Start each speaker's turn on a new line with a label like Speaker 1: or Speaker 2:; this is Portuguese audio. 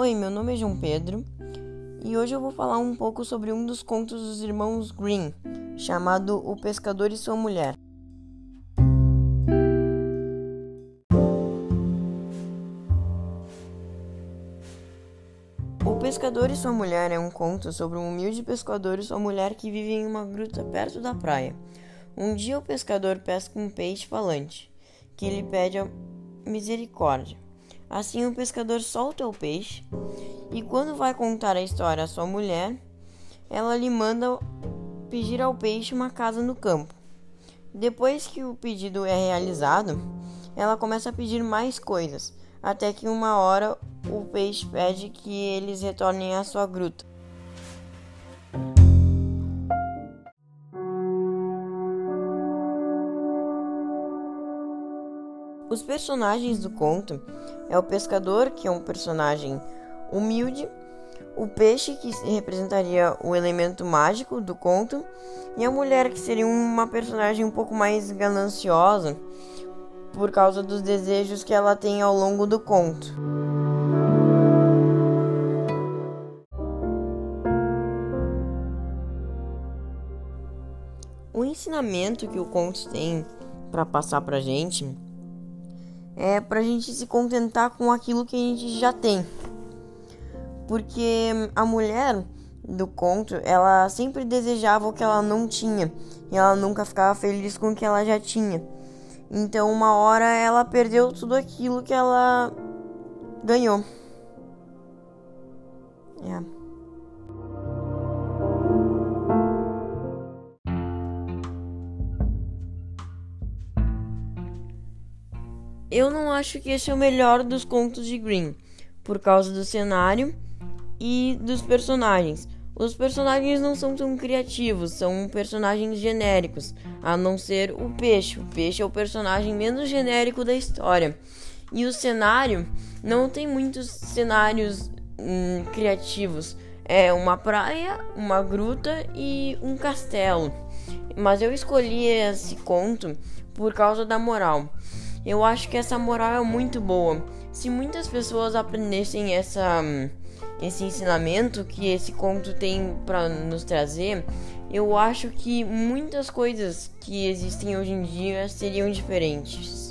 Speaker 1: Oi, meu nome é João Pedro e hoje eu vou falar um pouco sobre um dos contos dos irmãos Green, chamado O Pescador e Sua Mulher. O Pescador e Sua Mulher é um conto sobre um humilde pescador e sua mulher que vivem em uma gruta perto da praia. Um dia o pescador pesca um peixe falante, que lhe pede misericórdia. Assim o pescador solta o peixe e quando vai contar a história à sua mulher, ela lhe manda pedir ao peixe uma casa no campo. Depois que o pedido é realizado, ela começa a pedir mais coisas, até que uma hora o peixe pede que eles retornem à sua gruta. Os personagens do conto é o pescador, que é um personagem humilde, o peixe, que representaria o elemento mágico do conto, e a mulher, que seria uma personagem um pouco mais gananciosa por causa dos desejos que ela tem ao longo do conto. O ensinamento que o conto tem para passar pra gente é pra gente se contentar com aquilo que a gente já tem. Porque a mulher do conto, ela sempre desejava o que ela não tinha e ela nunca ficava feliz com o que ela já tinha. Então, uma hora ela perdeu tudo aquilo que ela ganhou. Yeah. Eu não acho que esse é o melhor dos contos de Green, por causa do cenário e dos personagens. Os personagens não são tão criativos, são personagens genéricos, a não ser o peixe. O peixe é o personagem menos genérico da história. E o cenário não tem muitos cenários hum, criativos. É uma praia, uma gruta e um castelo. Mas eu escolhi esse conto por causa da moral. Eu acho que essa moral é muito boa. Se muitas pessoas aprendessem essa, esse ensinamento que esse conto tem para nos trazer, eu acho que muitas coisas que existem hoje em dia seriam diferentes.